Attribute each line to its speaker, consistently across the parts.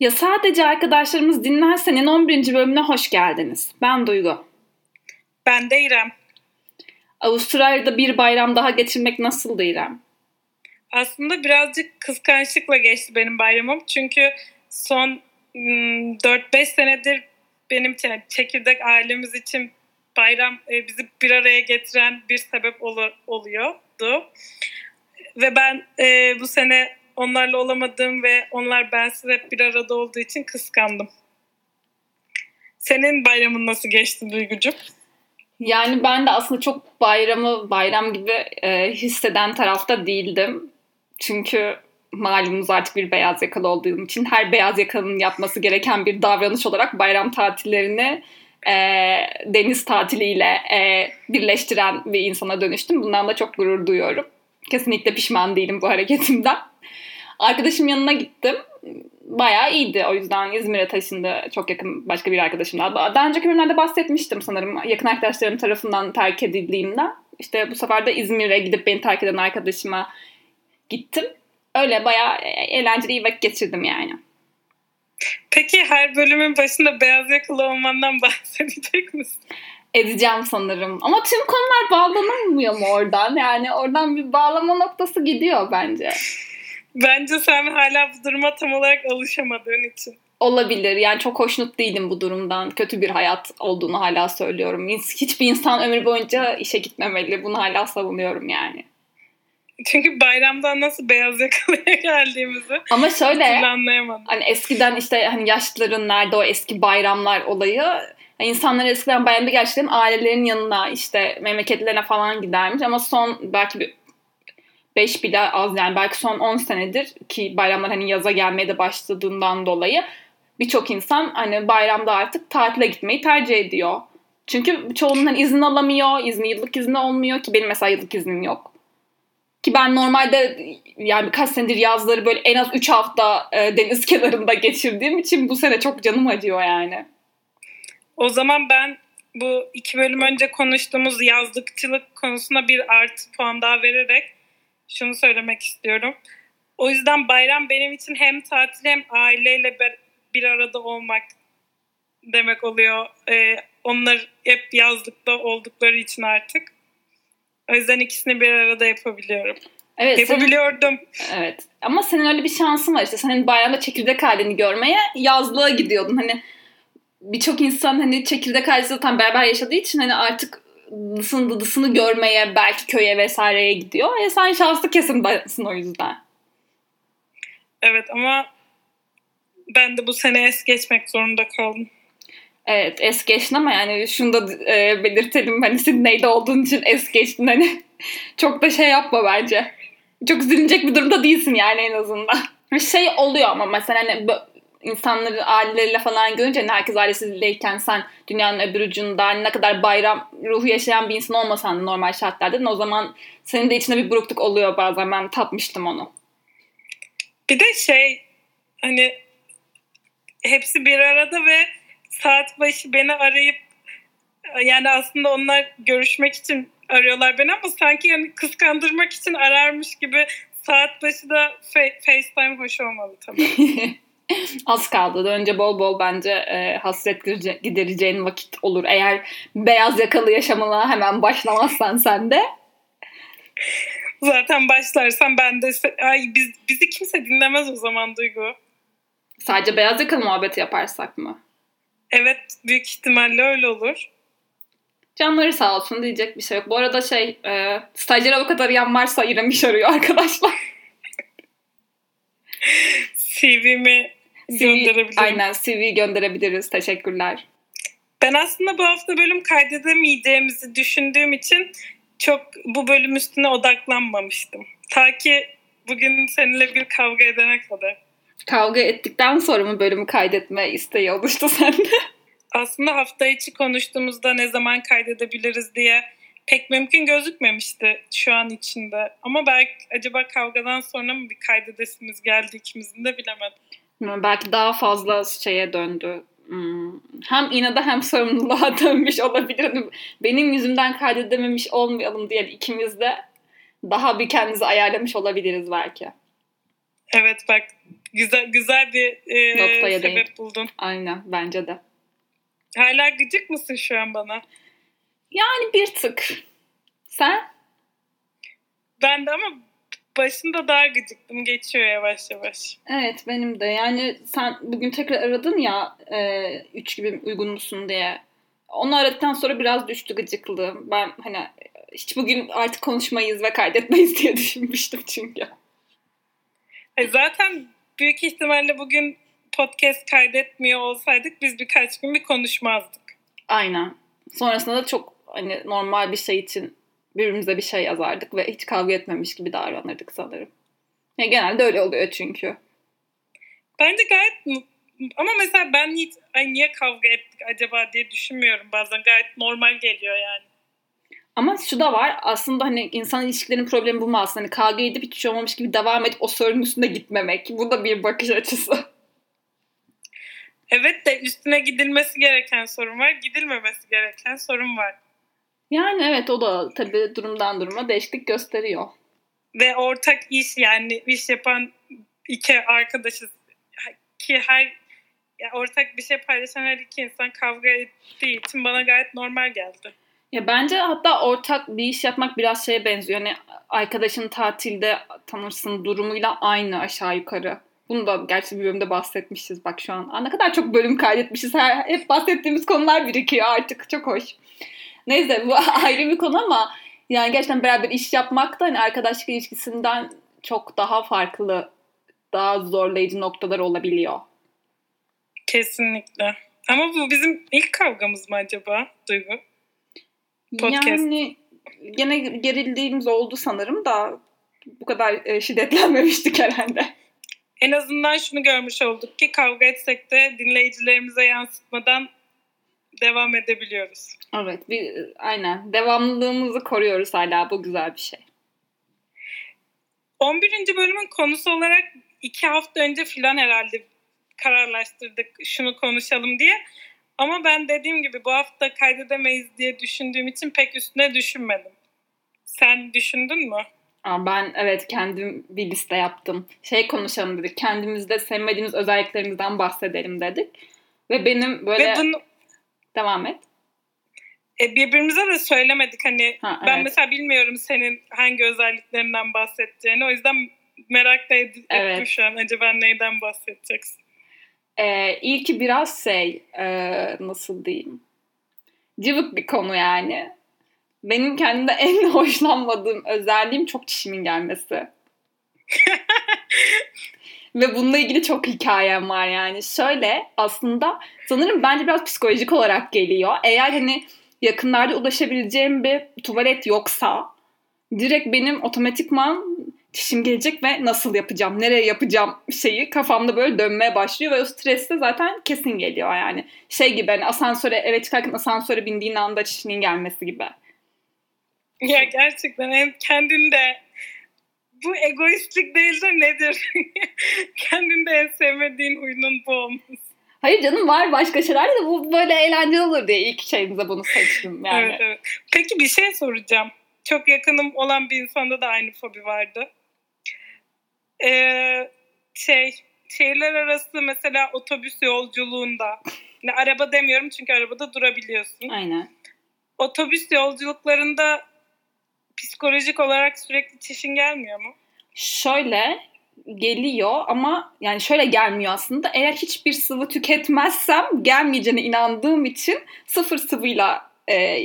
Speaker 1: Ya sadece arkadaşlarımız dinlersenin 11. bölümüne hoş geldiniz. Ben Duygu.
Speaker 2: Ben de İrem.
Speaker 1: Avustralya'da bir bayram daha geçirmek nasıldı İrem?
Speaker 2: Aslında birazcık kıskançlıkla geçti benim bayramım. Çünkü son 4-5 hmm, senedir benim çekirdek ailemiz için bayram e, bizi bir araya getiren bir sebep oluyordu. Ve ben e, bu sene onlarla olamadım ve onlar bensiz hep bir arada olduğu için kıskandım. Senin bayramın nasıl geçti Duygucuğum?
Speaker 1: Yani ben de aslında çok bayramı bayram gibi e, hisseden tarafta değildim. Çünkü malumunuz artık bir beyaz yakalı olduğum için her beyaz yakalının yapması gereken bir davranış olarak bayram tatillerini e, deniz tatiliyle e, birleştiren bir insana dönüştüm. Bundan da çok gurur duyuyorum. Kesinlikle pişman değilim bu hareketimden. Arkadaşım yanına gittim. Bayağı iyiydi. O yüzden İzmir'e taşındı. Çok yakın başka bir arkadaşımla. Daha önceki bölümlerde bahsetmiştim sanırım. Yakın arkadaşlarım tarafından terk edildiğimden. İşte bu sefer de İzmir'e gidip beni terk eden arkadaşıma gittim. Öyle bayağı eğlenceli iyi vakit geçirdim yani.
Speaker 2: Peki her bölümün başında beyaz yakalı olmandan bahsedecek misin?
Speaker 1: Edeceğim sanırım. Ama tüm konular bağlanamıyor mu oradan? Yani oradan bir bağlama noktası gidiyor bence.
Speaker 2: Bence sen hala bu duruma tam olarak alışamadığın için.
Speaker 1: Olabilir. Yani çok hoşnut değilim bu durumdan. Kötü bir hayat olduğunu hala söylüyorum. Hiçbir insan ömür boyunca işe gitmemeli. Bunu hala savunuyorum yani.
Speaker 2: Çünkü bayramdan nasıl beyaz yakalıya geldiğimizi
Speaker 1: Ama şöyle hani eskiden işte hani yaşlıların nerede o eski bayramlar olayı yani insanlar eskiden bayramda gerçekten ailelerin yanına işte memleketlerine falan gidermiş ama son belki bir 5 bile az yani belki son 10 senedir ki bayramlar hani yaza gelmeye de başladığından dolayı birçok insan hani bayramda artık tatile gitmeyi tercih ediyor. Çünkü çoğunun hani izin alamıyor, izni yıllık izni olmuyor ki benim mesela yıllık iznim yok. Ki ben normalde yani birkaç senedir yazları böyle en az 3 hafta e, deniz kenarında geçirdiğim için bu sene çok canım acıyor yani.
Speaker 2: O zaman ben bu iki bölüm önce konuştuğumuz yazlıkçılık konusuna bir artı puan daha vererek şunu söylemek istiyorum. O yüzden bayram benim için hem tatil hem aileyle bir arada olmak demek oluyor. Ee, onlar hep yazlıkta oldukları için artık. O yüzden ikisini bir arada yapabiliyorum. Evet, Yapabiliyordum.
Speaker 1: Senin, evet. Ama senin öyle bir şansın var işte. Senin bayramda çekirdek halini görmeye yazlığa gidiyordun. Hani birçok insan hani çekirdek ailesi zaten beraber yaşadığı için hani artık dısını dıdısını görmeye belki köye vesaireye gidiyor. E sen şanslı kesin o yüzden.
Speaker 2: Evet ama ben de bu sene es geçmek zorunda kaldım.
Speaker 1: Evet es geçtin ama yani şunu da e, belirtelim hani Sydney'de olduğun için es geçtin hani çok da şey yapma bence. Çok üzülecek bir durumda değilsin yani en azından. Bir şey oluyor ama mesela hani insanları aileleriyle falan görünce hani herkes ailesiyleyken sen dünyanın öbür ucunda ne kadar bayram ruhu yaşayan bir insan olmasan da normal şartlarda o zaman senin de içinde bir burukluk oluyor bazen ben tatmıştım onu.
Speaker 2: Bir de şey hani hepsi bir arada ve saat başı beni arayıp yani aslında onlar görüşmek için arıyorlar beni ama sanki yani kıskandırmak için ararmış gibi saat başı da FaceTime hoş olmalı tabii.
Speaker 1: Az kaldı. Önce bol bol bence e, hasret gidereceğin vakit olur. Eğer beyaz yakalı yaşamına hemen başlamazsan sen de.
Speaker 2: Zaten başlarsan ben de ay biz, bizi kimse dinlemez o zaman Duygu.
Speaker 1: Sadece beyaz yakalı muhabbeti yaparsak mı?
Speaker 2: Evet büyük ihtimalle öyle olur.
Speaker 1: Canları sağ olsun diyecek bir şey yok. Bu arada şey e, stajyer avukat arayan varsa İrem iş arıyor arkadaşlar.
Speaker 2: CV'mi gönderebilirim.
Speaker 1: Aynen CV gönderebiliriz. Teşekkürler.
Speaker 2: Ben aslında bu hafta bölüm kaydedemeyeceğimizi düşündüğüm için çok bu bölüm üstüne odaklanmamıştım. Ta ki bugün seninle bir kavga edene kadar.
Speaker 1: Kavga ettikten sonra mı bölümü kaydetme isteği oluştu sende?
Speaker 2: Aslında hafta içi konuştuğumuzda ne zaman kaydedebiliriz diye pek mümkün gözükmemişti şu an içinde. Ama belki acaba kavgadan sonra mı bir kaydedesimiz geldi ikimizin de bilemedim.
Speaker 1: Belki daha fazla şeye döndü. Hmm. Hem inada hem sorumluluğa dönmüş olabilir. Benim yüzümden kaydedememiş olmayalım diye ikimiz de daha bir kendimizi ayarlamış olabiliriz belki.
Speaker 2: Evet bak Güzel güzel bir e,
Speaker 1: Noktaya
Speaker 2: sebep
Speaker 1: değin.
Speaker 2: buldun.
Speaker 1: Aynen bence de.
Speaker 2: Hala gıcık mısın şu an bana?
Speaker 1: Yani bir tık. Sen?
Speaker 2: Ben de ama başında daha gıcıktım. Geçiyor yavaş yavaş.
Speaker 1: Evet benim de. Yani sen bugün tekrar aradın ya e, üç gibi uygun musun diye. Onu aradıktan sonra biraz düştü gıcıklığım. Ben hani hiç bugün artık konuşmayız ve kaydetmeyiz diye düşünmüştüm çünkü.
Speaker 2: E zaten büyük ihtimalle bugün podcast kaydetmiyor olsaydık biz birkaç gün bir konuşmazdık.
Speaker 1: Aynen. Sonrasında da çok hani normal bir şey için birbirimize bir şey yazardık ve hiç kavga etmemiş gibi davranırdık sanırım. Ya genelde öyle oluyor çünkü.
Speaker 2: Bence gayet ama mesela ben hiç ay niye kavga ettik acaba diye düşünmüyorum bazen. Gayet normal geliyor yani.
Speaker 1: Ama şu da var aslında hani insan ilişkilerinin problemi bu mu aslında? Hani kavga edip hiç şey olmamış gibi devam edip o sorunun üstünde gitmemek. Bu da bir bakış açısı.
Speaker 2: Evet de üstüne gidilmesi gereken sorun var, gidilmemesi gereken sorun var.
Speaker 1: Yani evet o da tabii durumdan duruma değişiklik gösteriyor.
Speaker 2: Ve ortak iş yani iş yapan iki arkadaşız ki her ya ortak bir şey paylaşan her iki insan kavga ettiği için bana gayet normal geldi.
Speaker 1: Ya bence hatta ortak bir iş yapmak biraz şeye benziyor. Hani arkadaşın tatilde tanırsın durumuyla aynı aşağı yukarı. Bunu da gerçi bir bölümde bahsetmişiz bak şu an. Aa, ne kadar çok bölüm kaydetmişiz. Her, hep bahsettiğimiz konular birikiyor artık. Çok hoş. Neyse bu ayrı bir konu ama yani gerçekten beraber iş yapmak da hani arkadaşlık ilişkisinden çok daha farklı, daha zorlayıcı noktalar olabiliyor.
Speaker 2: Kesinlikle. Ama bu bizim ilk kavgamız mı acaba Duygu? Podcast.
Speaker 1: Yani gene gerildiğimiz oldu sanırım da bu kadar e, şiddetlenmemiştik herhalde.
Speaker 2: En azından şunu görmüş olduk ki kavga etsek de dinleyicilerimize yansıtmadan devam edebiliyoruz.
Speaker 1: Evet, bir, aynen. Devamlılığımızı koruyoruz hala. Bu güzel bir şey.
Speaker 2: 11. bölümün konusu olarak iki hafta önce filan herhalde kararlaştırdık şunu konuşalım diye. Ama ben dediğim gibi bu hafta kaydedemeyiz diye düşündüğüm için pek üstüne düşünmedim. Sen düşündün mü?
Speaker 1: Aa, ben evet kendim bir liste yaptım. Şey konuşalım dedik. Kendimizde sevmediğimiz özelliklerimizden bahsedelim dedik. Ve benim böyle...
Speaker 2: Ve bunu
Speaker 1: Devam et.
Speaker 2: e, birbirimize de söylemedik. Hani
Speaker 1: Ha,
Speaker 2: ben
Speaker 1: evet.
Speaker 2: mesela bilmiyorum senin hangi özelliklerinden bahsedeceğini. O yüzden merak da ed- ettim
Speaker 1: Evet.
Speaker 2: şu an. Acaba neyden bahsedeceksin?
Speaker 1: Ee, ilki biraz şey e, nasıl diyeyim cıvık bir konu yani. Benim kendimde en hoşlanmadığım özelliğim çok çişimin gelmesi. Ve bununla ilgili çok hikayem var yani. Şöyle aslında sanırım bence biraz psikolojik olarak geliyor. Eğer hani yakınlarda ulaşabileceğim bir tuvalet yoksa direkt benim otomatikman çişim gelecek ve nasıl yapacağım, nereye yapacağım şeyi kafamda böyle dönmeye başlıyor ve o stres de zaten kesin geliyor yani. Şey gibi hani asansöre eve çıkarken asansöre bindiğin anda çişinin gelmesi gibi.
Speaker 2: Ya gerçekten en kendinde bu egoistlik değil de nedir? kendinde en sevmediğin huyunun bu olması.
Speaker 1: Hayır canım var başka şeyler de bu böyle eğlenceli olur diye ilk şeyimize bunu seçtim yani.
Speaker 2: Evet, evet. Peki bir şey soracağım. Çok yakınım olan bir insanda da aynı fobi vardı. Ee, şey, şehirler arası mesela otobüs yolculuğunda, ne araba demiyorum çünkü arabada durabiliyorsun.
Speaker 1: Aynen.
Speaker 2: Otobüs yolculuklarında psikolojik olarak sürekli çişin gelmiyor mu?
Speaker 1: Şöyle geliyor ama yani şöyle gelmiyor aslında. Eğer hiçbir sıvı tüketmezsem gelmeyeceğine inandığım için sıfır sıvıyla e,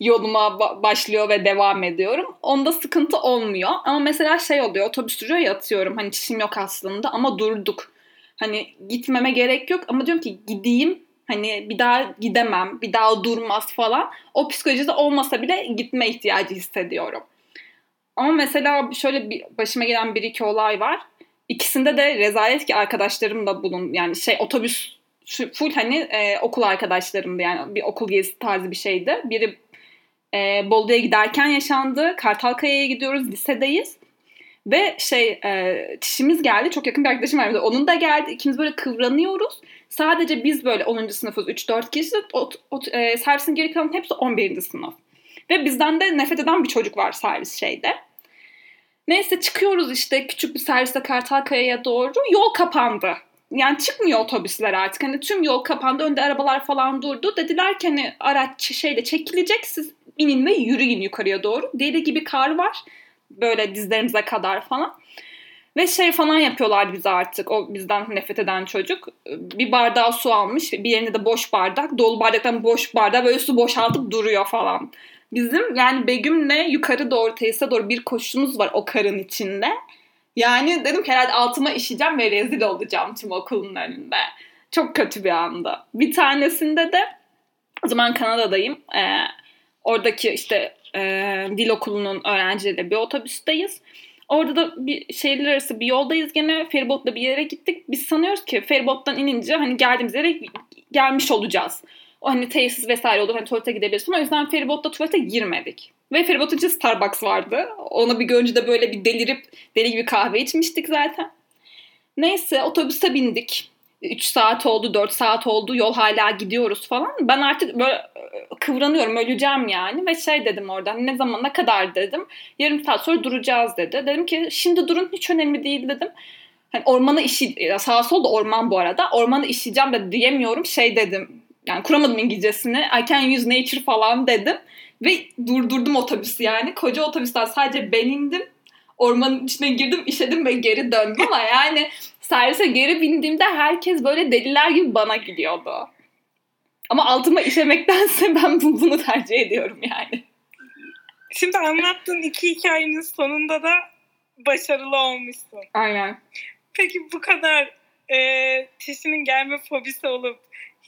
Speaker 1: yoluma ba- başlıyor ve devam ediyorum. Onda sıkıntı olmuyor. Ama mesela şey oluyor otobüs duruyor ya atıyorum hani çişim yok aslında ama durduk. Hani gitmeme gerek yok ama diyorum ki gideyim hani bir daha gidemem bir daha durmaz falan. O psikolojide olmasa bile gitme ihtiyacı hissediyorum. Ama mesela şöyle bir başıma gelen bir iki olay var. İkisinde de rezalet ki arkadaşlarımla bulun yani şey otobüs full hani e, okul arkadaşlarımdı yani bir okul gezisi tarzı bir şeydi. Biri e, Bolu'ya giderken yaşandı. Kartalkaya'ya gidiyoruz lisedeyiz. Ve şey e, çişimiz geldi. Çok yakın bir arkadaşım var. Onun da geldi. İkimiz böyle kıvranıyoruz. Sadece biz böyle 10. sınıfız. 3-4 kişi. O, o, e, servisin geri kalan hepsi 11. sınıf. Ve bizden de nefret eden bir çocuk var servis şeyde. Neyse çıkıyoruz işte küçük bir servisle Kartalkaya'ya doğru. Yol kapandı. Yani çıkmıyor otobüsler artık. Hani tüm yol kapandı. Önde arabalar falan durdu. Dediler ki hani araç şeyle çekilecek. Siz inin ve yürüyün yukarıya doğru. Deli gibi kar var. Böyle dizlerimize kadar falan. Ve şey falan yapıyorlar bize artık. O bizden nefret eden çocuk. Bir bardağı su almış. Bir yerinde de boş bardak. Dolu bardaktan boş bardağı böyle su boşaltıp duruyor falan. Bizim yani Begüm'le yukarı doğru tesise doğru bir koşumuz var o karın içinde. Yani dedim herhalde altıma işeceğim ve rezil olacağım tüm okulun önünde. Çok kötü bir anda. Bir tanesinde de o zaman Kanada'dayım. Ee, oradaki işte e, dil okulunun öğrencileriyle bir otobüsteyiz. Orada da bir şehirler arası bir yoldayız gene. Feribotla bir yere gittik. Biz sanıyoruz ki feribottan inince hani geldiğimiz yere gelmiş olacağız. O hani tesis vesaire olur. Hani tuvalete gidebilirsin. O yüzden feribotta tuvalete girmedik. Ve feribot içinde Starbucks vardı. Ona bir görünce de böyle bir delirip deli gibi kahve içmiştik zaten. Neyse otobüse bindik. 3 saat oldu, 4 saat oldu. Yol hala gidiyoruz falan. Ben artık böyle kıvranıyorum, öleceğim yani. Ve şey dedim orada ne zaman ne kadar dedim. Yarım saat sonra duracağız dedi. Dedim ki şimdi durun hiç önemli değil dedim. Hani ormanı işi, sağ sol orman bu arada. Ormanı işleyeceğim de diyemiyorum. Şey dedim yani kuramadım İngilizcesini. I can use nature falan dedim. Ve durdurdum otobüsü yani. Koca otobüsten sadece ben indim. Ormanın içine girdim, işedim ve geri döndüm ama yani servise geri bindiğimde herkes böyle deliler gibi bana gülüyordu. Ama altıma işemektense ben bunu tercih ediyorum yani.
Speaker 2: Şimdi anlattığın iki hikayenin sonunda da başarılı olmuşsun.
Speaker 1: Aynen.
Speaker 2: Peki bu kadar e, kişinin gelme fobisi olup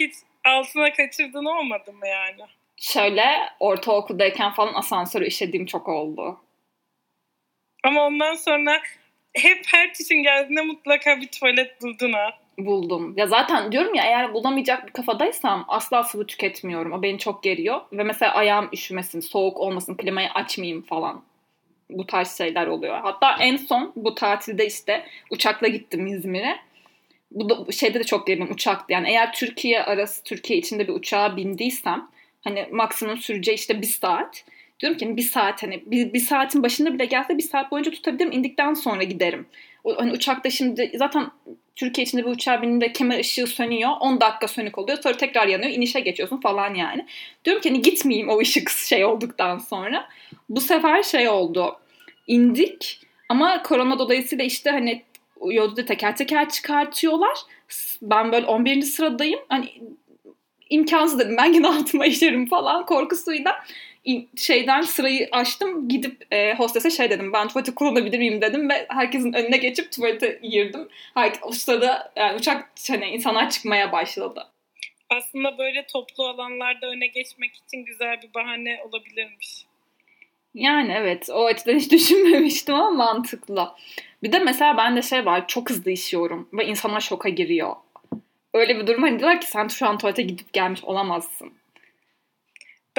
Speaker 2: hiç altına kaçırdığın olmadı mı yani?
Speaker 1: Şöyle ortaokuldayken falan asansörü işlediğim çok oldu.
Speaker 2: Ama ondan sonra hep her kişinin geldiğinde mutlaka bir tuvalet buldun ha.
Speaker 1: Buldum. Ya zaten diyorum ya eğer bulamayacak bir kafadaysam asla sıvı tüketmiyorum. O beni çok geriyor. Ve mesela ayağım üşümesin, soğuk olmasın, klimayı açmayayım falan. Bu tarz şeyler oluyor. Hatta en son bu tatilde işte uçakla gittim İzmir'e bu da, şeyde de çok gerildim uçaktı. Yani eğer Türkiye arası Türkiye içinde bir uçağa bindiysem hani maksimum süreceği işte bir saat. Diyorum ki hani bir saat hani bir, bir saatin başında bile gelse bir saat boyunca tutabilirim. indikten sonra giderim. O, hani uçakta şimdi zaten Türkiye içinde bir uçağa bindiğinde kemer ışığı sönüyor. 10 dakika sönük oluyor. Sonra tekrar yanıyor. inişe geçiyorsun falan yani. Diyorum ki hani gitmeyeyim o ışık şey olduktan sonra. Bu sefer şey oldu. İndik ama korona dolayısıyla işte hani yolda teker teker çıkartıyorlar. Ben böyle 11. sıradayım. Hani imkansız dedim. Ben yine altıma işerim falan korkusuyla şeyden sırayı açtım. Gidip e, hostese şey dedim. Ben tuvalete kullanabilir miyim dedim ve herkesin önüne geçip tuvalete girdim. Her, o sırada yani uçak hani insanlar çıkmaya başladı.
Speaker 2: Aslında böyle toplu alanlarda öne geçmek için güzel bir bahane olabilirmiş.
Speaker 1: Yani evet o açıdan hiç düşünmemiştim ama mantıklı. Bir de mesela bende şey var çok hızlı işiyorum ve insanlar şoka giriyor. Öyle bir durum hani diyorlar ki sen şu an tuvalete gidip gelmiş olamazsın.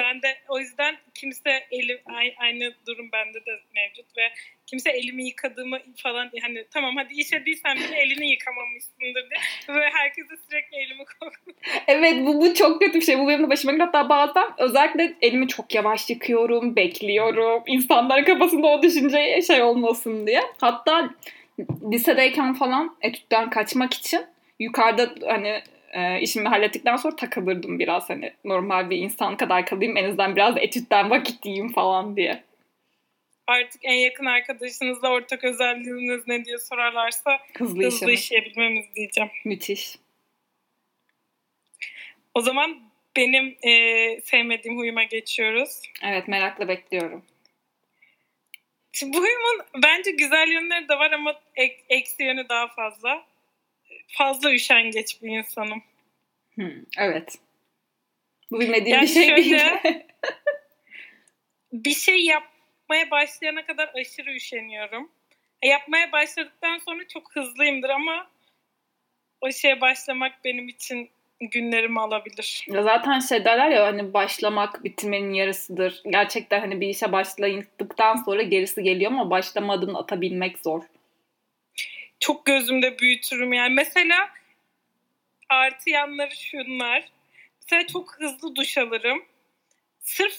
Speaker 2: Ben de o yüzden kimse elim aynı durum bende de mevcut ve kimse elimi yıkadığımı falan hani tamam hadi işediysen bile elini yıkamamışsındır diye ve herkese sürekli elimi kokluyor.
Speaker 1: Evet bu, bu çok kötü bir şey. Bu benim de başıma geliyor. Hatta bazen özellikle elimi çok yavaş yıkıyorum, bekliyorum. İnsanların kafasında o düşünce şey olmasın diye. Hatta lisedeyken falan etütten kaçmak için yukarıda hani e, işimi hallettikten sonra takılırdım biraz hani normal bir insan kadar kalayım en azından biraz etütten vakit yiyeyim falan diye.
Speaker 2: Artık en yakın arkadaşınızla ortak özelliğiniz ne diye sorarlarsa hızlı, hızlı işleyebilmemiz diyeceğim.
Speaker 1: Müthiş.
Speaker 2: O zaman benim e, sevmediğim huyuma geçiyoruz.
Speaker 1: Evet merakla bekliyorum.
Speaker 2: Şimdi bu huyumun bence güzel yönleri de var ama ek, eksi yönü daha fazla fazla üşengeç bir insanım.
Speaker 1: Hmm, evet. Bu bilmediğim yani bir şey şöyle, değil.
Speaker 2: bir şey yapmaya başlayana kadar aşırı üşeniyorum. E, yapmaya başladıktan sonra çok hızlıyımdır ama o şeye başlamak benim için günlerimi alabilir.
Speaker 1: Ya zaten şey derler ya hani başlamak bitirmenin yarısıdır. Gerçekten hani bir işe başladıktan sonra gerisi geliyor ama başlama adımını atabilmek zor
Speaker 2: çok gözümde büyütürüm yani. Mesela artı yanları şunlar. Mesela çok hızlı duş alırım. Sırf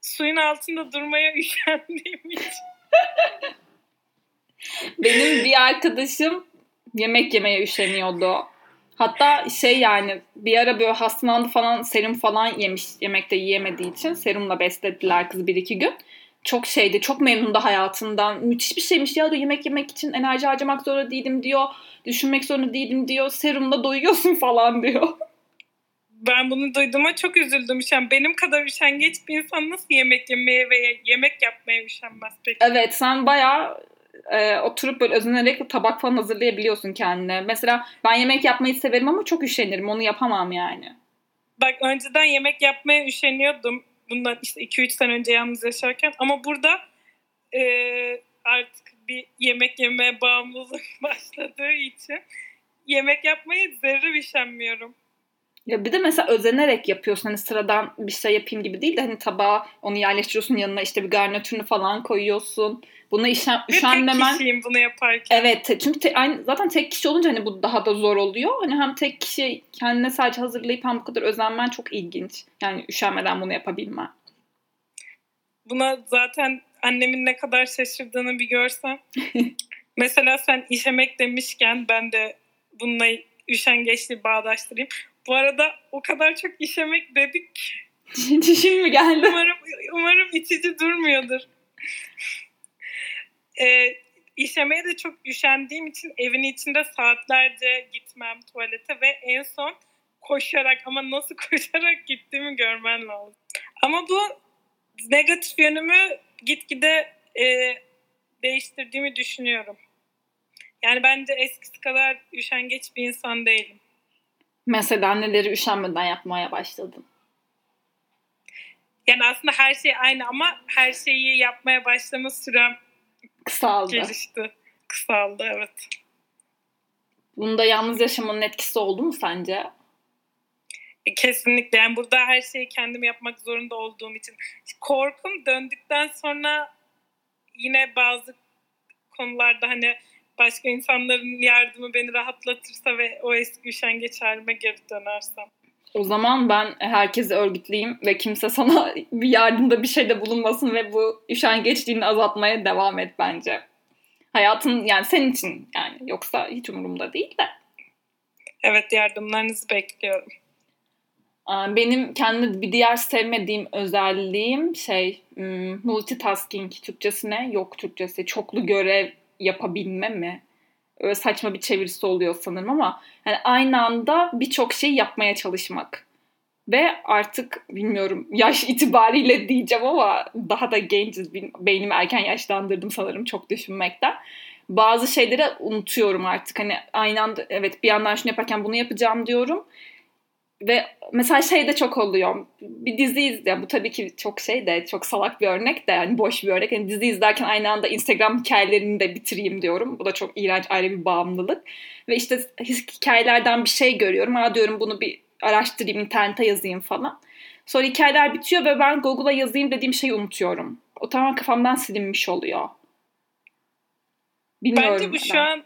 Speaker 2: suyun altında durmaya üşendiğim için.
Speaker 1: Benim bir arkadaşım yemek yemeye üşeniyordu. Hatta şey yani bir ara böyle hastalandı falan serum falan yemiş yemekte yiyemediği için serumla beslediler kız bir iki gün. Çok şeydi çok memnundu hayatından. Müthiş bir şeymiş ya diyor yemek yemek için enerji harcamak zorunda değilim diyor. Düşünmek zorunda değilim diyor. Serumla doyuyorsun falan diyor.
Speaker 2: Ben bunu duyduğuma çok üzüldüm. Yani benim kadar üşengeç bir insan nasıl yemek yemeye ve yemek yapmaya üşenmez peki?
Speaker 1: Evet sen bayağı e, oturup böyle özenerek tabak falan hazırlayabiliyorsun kendine. Mesela ben yemek yapmayı severim ama çok üşenirim. Onu yapamam yani.
Speaker 2: Bak önceden yemek yapmaya üşeniyordum. Bundan işte 2-3 sene önce yalnız yaşarken. Ama burada e, artık bir yemek yemeye bağımlılık başladığı için yemek yapmayı zerre üşenmiyorum.
Speaker 1: Ya bir de mesela özenerek yapıyorsun. Hani sıradan bir şey yapayım gibi değil de hani tabağa onu yerleştiriyorsun yanına işte bir garnitürünü falan koyuyorsun. Buna işen,
Speaker 2: Ve
Speaker 1: üşenmemen...
Speaker 2: tek kişiyim bunu yaparken.
Speaker 1: Evet çünkü te, aynı, zaten tek kişi olunca hani bu daha da zor oluyor. Hani hem tek kişi kendine sadece hazırlayıp hem bu kadar özenmen çok ilginç. Yani üşenmeden bunu yapabilmen.
Speaker 2: Buna zaten annemin ne kadar şaşırdığını bir görsem. Mesela sen işemek demişken ben de bununla üşengeçliği bağdaştırayım. Bu arada o kadar çok işemek dedik.
Speaker 1: Çişin mi geldi?
Speaker 2: Umarım, umarım itici durmuyordur. e, işemeye de çok üşendiğim için evin içinde saatlerce gitmem tuvalete ve en son koşarak ama nasıl koşarak gittiğimi görmen lazım. Ama bu negatif yönümü gitgide e, değiştirdiğimi düşünüyorum. Yani bence eskisi kadar üşengeç bir insan değilim.
Speaker 1: Mesela neleri üşenmeden yapmaya başladın?
Speaker 2: Yani aslında her şey aynı ama her şeyi yapmaya başlama sürem
Speaker 1: Kısaldı.
Speaker 2: gelişti. Kısaldı evet.
Speaker 1: Bunda yalnız yaşamanın etkisi oldu mu sence?
Speaker 2: E, Kesinlikle. Yani burada her şeyi kendim yapmak zorunda olduğum için. Korkum döndükten sonra yine bazı konularda hani başka insanların yardımı beni rahatlatırsa ve o eski üşengeç halime geri dönersem.
Speaker 1: O zaman ben herkesi örgütleyeyim ve kimse sana bir yardımda bir şeyde bulunmasın ve bu üşengeçliğini azaltmaya devam et bence. Hayatın yani senin için yani yoksa hiç umurumda değil de.
Speaker 2: Evet yardımlarınızı bekliyorum.
Speaker 1: Benim kendi bir diğer sevmediğim özelliğim şey hmm, multitasking Türkçesine yok Türkçesi çoklu görev yapabilme mi? Öyle saçma bir çevirisi oluyor sanırım ama yani aynı anda birçok şey yapmaya çalışmak. Ve artık bilmiyorum yaş itibariyle diyeceğim ama daha da genciz. Beynimi erken yaşlandırdım sanırım çok düşünmekten. Bazı şeyleri unutuyorum artık. Hani aynı anda evet bir yandan şunu yaparken bunu yapacağım diyorum. Ve mesela şey de çok oluyor. Bir dizi izle. Bu tabii ki çok şey de çok salak bir örnek de yani boş bir örnek. Yani dizi izlerken aynı anda Instagram hikayelerini de bitireyim diyorum. Bu da çok iğrenç ayrı bir bağımlılık. Ve işte hikayelerden bir şey görüyorum. Ha diyorum bunu bir araştırayım, internete yazayım falan. Sonra hikayeler bitiyor ve ben Google'a yazayım dediğim şeyi unutuyorum. O tamamen kafamdan silinmiş oluyor.
Speaker 2: Bilmiyorum Bence bu şu an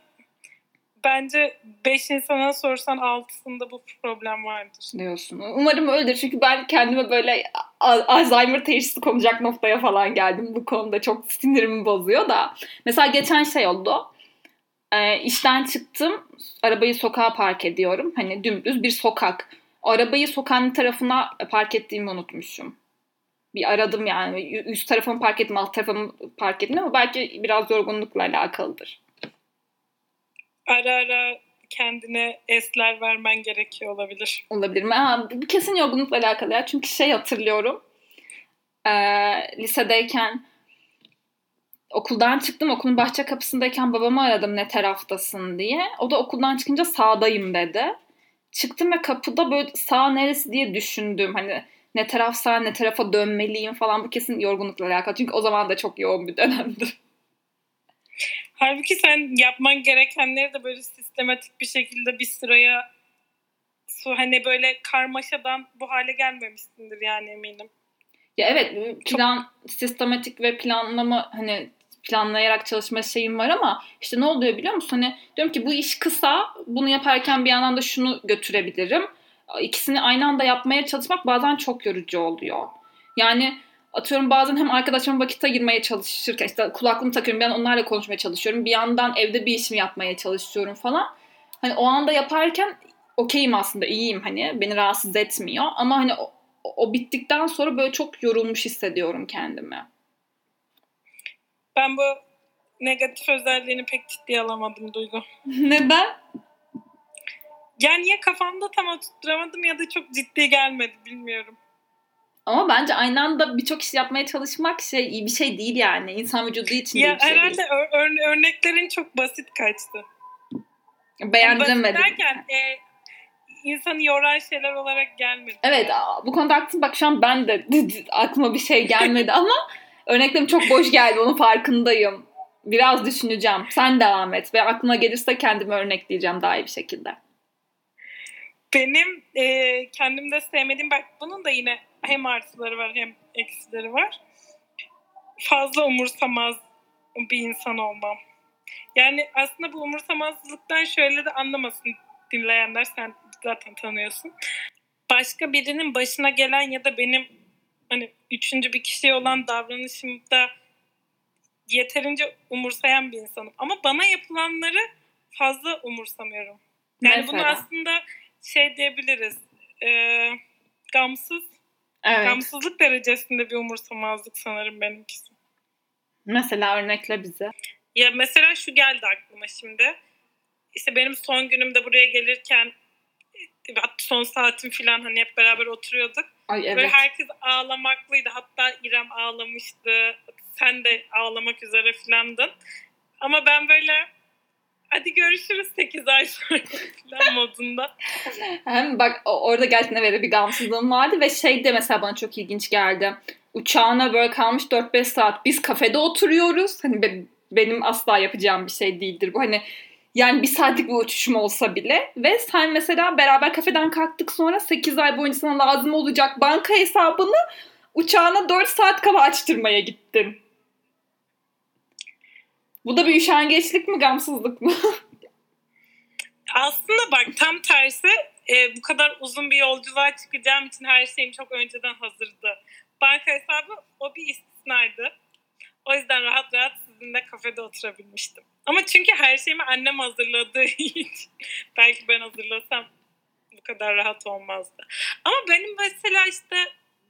Speaker 2: bence 5 insana sorsan 6'sında bu problem vardır.
Speaker 1: Diyorsun. Umarım öyledir. Çünkü ben kendime böyle Alzheimer teşhisi konacak noktaya falan geldim. Bu konuda çok sinirimi bozuyor da. Mesela geçen şey oldu. E, işten çıktım. Arabayı sokağa park ediyorum. Hani dümdüz bir sokak. Arabayı sokağın tarafına park ettiğimi unutmuşum. Bir aradım yani. Üst tarafımı park ettim, alt tarafımı park ettim ama belki biraz yorgunlukla alakalıdır
Speaker 2: ara ara kendine esler vermen gerekiyor olabilir.
Speaker 1: Olabilir mi? Ha, bu kesin yorgunlukla alakalı ya. Çünkü şey hatırlıyorum. Ee, lisedeyken okuldan çıktım. Okulun bahçe kapısındayken babamı aradım ne taraftasın diye. O da okuldan çıkınca sağdayım dedi. Çıktım ve kapıda böyle sağ neresi diye düşündüm. Hani ne taraf sağ ne tarafa dönmeliyim falan. Bu kesin yorgunlukla alakalı. Çünkü o zaman da çok yoğun bir dönemdi.
Speaker 2: Halbuki sen yapman gerekenleri de böyle sistematik bir şekilde bir sıraya su hani böyle karmaşadan bu hale gelmemişsindir yani eminim.
Speaker 1: Ya evet plan Çok... sistematik ve planlama hani planlayarak çalışma şeyim var ama işte ne oluyor biliyor musun? Hani diyorum ki bu iş kısa bunu yaparken bir yandan da şunu götürebilirim. İkisini aynı anda yapmaya çalışmak bazen çok yorucu oluyor. Yani atıyorum bazen hem arkadaşlarıma vakit ayırmaya çalışırken işte kulaklığımı takıyorum ben onlarla konuşmaya çalışıyorum. Bir yandan evde bir işimi yapmaya çalışıyorum falan. Hani o anda yaparken okeyim aslında iyiyim hani beni rahatsız etmiyor ama hani o, o bittikten sonra böyle çok yorulmuş hissediyorum kendimi.
Speaker 2: Ben bu negatif özelliğini pek ciddiye alamadım Duygu.
Speaker 1: Neden?
Speaker 2: Yani ya kafamda tam oturtturamadım ya da çok ciddi gelmedi bilmiyorum.
Speaker 1: Ama bence aynı anda birçok iş yapmaya çalışmak şey iyi bir şey değil yani. İnsan vücudu için
Speaker 2: ya
Speaker 1: bir şey
Speaker 2: herhalde
Speaker 1: değil.
Speaker 2: Ör- ör- örneklerin çok basit kaçtı.
Speaker 1: Beğendiremedim.
Speaker 2: Yani basit derken e, insanı yoran şeyler olarak gelmedi.
Speaker 1: Evet bu konuda haklısın. Bak şu an ben de aklıma bir şey gelmedi ama örneklerim çok boş geldi. Onun farkındayım. Biraz düşüneceğim. Sen devam et. Ve aklıma gelirse kendimi örnekleyeceğim daha iyi bir şekilde.
Speaker 2: Benim e, kendimde sevmediğim bak bunun da yine hem artıları var hem eksileri var. Fazla umursamaz bir insan olmam. Yani aslında bu umursamazlıktan şöyle de anlamasın dinleyenler sen zaten tanıyorsun. Başka birinin başına gelen ya da benim hani üçüncü bir kişiye olan davranışımda yeterince umursayan bir insanım. Ama bana yapılanları fazla umursamıyorum. Yani
Speaker 1: Mesela?
Speaker 2: bunu aslında şey diyebiliriz. E, gamsız,
Speaker 1: Evet.
Speaker 2: gamsızlık derecesinde bir umursamazlık sanırım benimkisi.
Speaker 1: Mesela örnekle bize.
Speaker 2: Ya mesela şu geldi aklıma şimdi. İşte benim son günümde buraya gelirken hatta son saatim falan hani hep beraber oturuyorduk.
Speaker 1: Ay
Speaker 2: Böyle
Speaker 1: evet.
Speaker 2: herkes ağlamaklıydı. Hatta İrem ağlamıştı. Sen de ağlamak üzere filandın. Ama ben böyle hadi görüşürüz 8 ay sonra falan modunda.
Speaker 1: Hem bak orada gerçekten böyle bir gamsızlığım vardı ve şey de mesela bana çok ilginç geldi. Uçağına böyle kalmış 4-5 saat biz kafede oturuyoruz. Hani be- benim asla yapacağım bir şey değildir bu. Hani yani bir saatlik bir uçuşum olsa bile ve sen mesela beraber kafeden kalktık sonra 8 ay boyunca sana lazım olacak banka hesabını uçağına 4 saat kala açtırmaya gittin. Bu da bir üşengeçlik mi gamsızlık mı?
Speaker 2: Aslında bak tam tersi e, bu kadar uzun bir yolculuğa çıkacağım için her şeyim çok önceden hazırdı. Banka hesabı o bir istisnaydı. O yüzden rahat rahat sizinle kafede oturabilmiştim. Ama çünkü her şeyimi annem hazırladığı için belki ben hazırlasam bu kadar rahat olmazdı. Ama benim mesela işte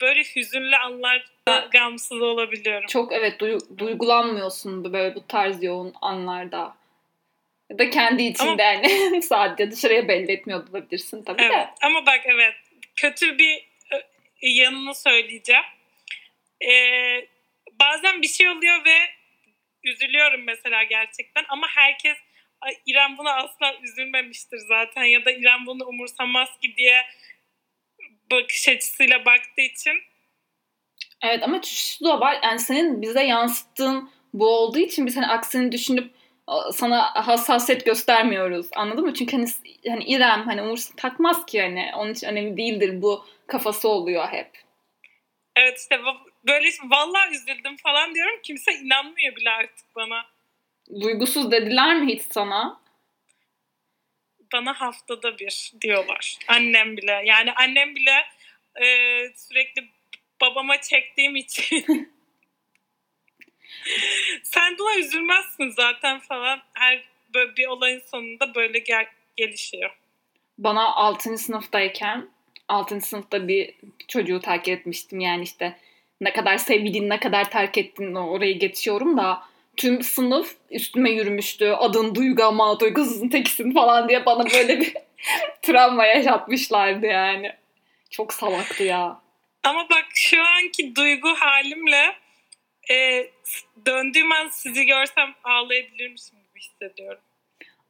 Speaker 2: böyle hüzünlü anlarda gamsız olabiliyorum.
Speaker 1: çok evet duy- duygulanmıyorsun böyle bu tarz yoğun anlarda. Ya da kendi içinde yani sadece dışarıya belli etmiyor olabilirsin tabii
Speaker 2: Evet
Speaker 1: de.
Speaker 2: ama bak evet kötü bir yanını söyleyeceğim. Ee, bazen bir şey oluyor ve üzülüyorum mesela gerçekten ama herkes "Ay, İrem buna asla üzülmemiştir zaten ya da İrem bunu umursamaz ki diye bakış açısıyla baktığı için
Speaker 1: Evet ama şu da var yani senin bize yansıttığın bu olduğu için biz hani aksini düşünüp sana hassasiyet göstermiyoruz. Anladın mı? Çünkü hani, hani İrem hani umurs takmaz ki hani onun için önemli değildir bu kafası oluyor hep.
Speaker 2: evet işte böyle vallahi üzüldüm falan diyorum kimse inanmıyor bile artık bana.
Speaker 1: Duygusuz dediler mi hiç sana?
Speaker 2: Bana haftada bir diyorlar. Annem bile. Yani annem bile e, sürekli babama çektiğim için sen buna üzülmezsin zaten falan. Her böyle bir olayın sonunda böyle gel gelişiyor.
Speaker 1: bana 6. sınıftayken 6. sınıfta bir çocuğu terk etmiştim. Yani işte ne kadar sevdiğin, ne kadar terk ettin orayı geçiyorum da tüm sınıf üstüme yürümüştü. Adın Duygu ama duygusuzun tekisin falan diye bana böyle bir travma yaşatmışlardı yani. Çok salaktı ya.
Speaker 2: Ama bak şu anki duygu halimle e, döndüğüm an sizi görsem ağlayabilirmişim gibi hissediyorum.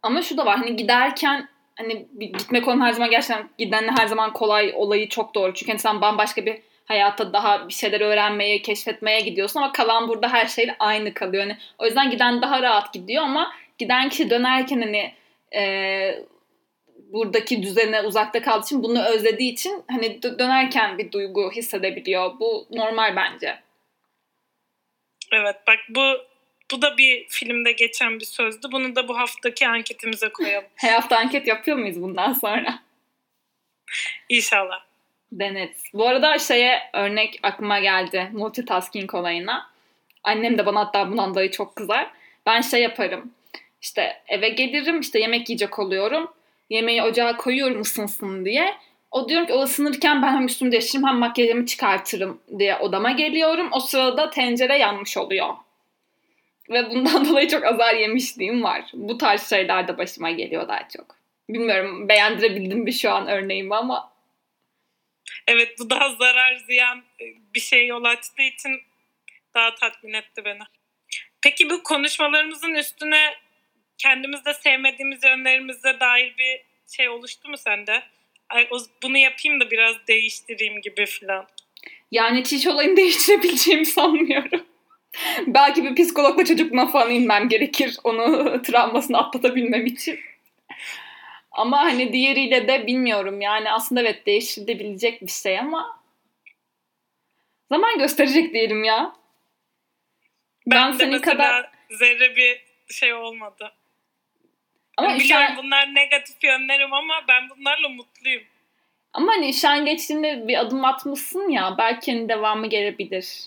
Speaker 1: Ama şu da var hani giderken hani bir gitme konu her zaman gerçekten gidenle her zaman kolay olayı çok doğru. Çünkü hani sen bambaşka bir hayata daha bir şeyler öğrenmeye, keşfetmeye gidiyorsun ama kalan burada her şey aynı kalıyor. Hani o yüzden giden daha rahat gidiyor ama giden kişi dönerken hani e, buradaki düzene uzakta kaldığı için bunu özlediği için hani dö- dönerken bir duygu hissedebiliyor. Bu normal bence.
Speaker 2: Evet bak bu bu da bir filmde geçen bir sözdü. Bunu da bu haftaki anketimize koyalım.
Speaker 1: Her hafta anket yapıyor muyuz bundan sonra?
Speaker 2: İnşallah.
Speaker 1: Deneriz. Bu arada şeye örnek aklıma geldi multitasking olayına. Annem de bana hatta bundan dolayı çok kızar. Ben şey yaparım. İşte eve gelirim işte yemek yiyecek oluyorum. Yemeği ocağa koyuyorum ısınsın diye. O diyorum ki o ısınırken ben hem üstümü değiştiririm hem makyajımı çıkartırım diye odama geliyorum. O sırada tencere yanmış oluyor. Ve bundan dolayı çok azar yemişliğim var. Bu tarz şeyler de başıma geliyor daha çok. Bilmiyorum beğendirebildim mi şu an örneğimi ama.
Speaker 2: Evet bu daha zarar ziyan bir şey yol açtığı için daha tatmin etti beni. Peki bu konuşmalarımızın üstüne kendimizde sevmediğimiz yönlerimize dair bir şey oluştu mu sende? Ay, bunu yapayım da biraz değiştireyim gibi falan.
Speaker 1: Yani çiş olayını değiştirebileceğimi sanmıyorum. Belki bir psikologla çocukluğuna falan inmem gerekir. Onu travmasını atlatabilmem için. Ama hani diğeriyle de bilmiyorum. Yani aslında evet değiştirilebilecek bir şey ama zaman gösterecek diyelim ya.
Speaker 2: Ben, ben senin kadar zerre bir şey olmadı. Ama yani biliyorum işen... bunlar negatif yönlerim ama ben bunlarla mutluyum.
Speaker 1: Ama hani üşengeçliğinde bir adım atmışsın ya belki hani devamı gelebilir.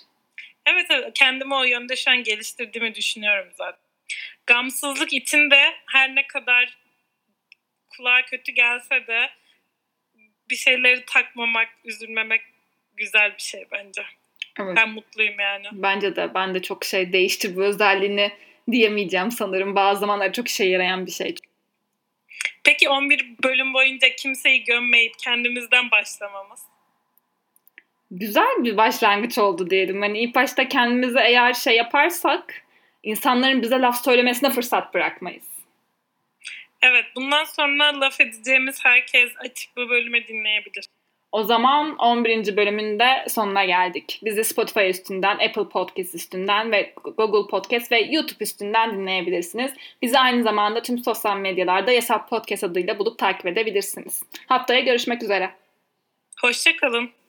Speaker 2: Evet evet kendimi o yönde şu an geliştirdiğimi düşünüyorum zaten. Gamsızlık içinde her ne kadar kulağa kötü gelse de bir şeyleri takmamak, üzülmemek güzel bir şey bence. Evet. Ben mutluyum yani.
Speaker 1: Bence de. Ben de çok şey değiştir bu özelliğini diyemeyeceğim sanırım. Bazı zamanlar çok işe yarayan bir şey.
Speaker 2: Peki 11 bölüm boyunca kimseyi gömmeyip kendimizden başlamamız?
Speaker 1: Güzel bir başlangıç oldu diyelim. Hani ilk başta kendimize eğer şey yaparsak insanların bize laf söylemesine fırsat bırakmayız.
Speaker 2: Evet bundan sonra laf edeceğimiz herkes açık bu bölümü dinleyebilir.
Speaker 1: O zaman 11. bölümünde sonuna geldik. Bizi Spotify üstünden, Apple Podcast üstünden ve Google Podcast ve YouTube üstünden dinleyebilirsiniz. Bizi aynı zamanda tüm sosyal medyalarda Yasap Podcast adıyla bulup takip edebilirsiniz. Haftaya görüşmek üzere.
Speaker 2: Hoşçakalın.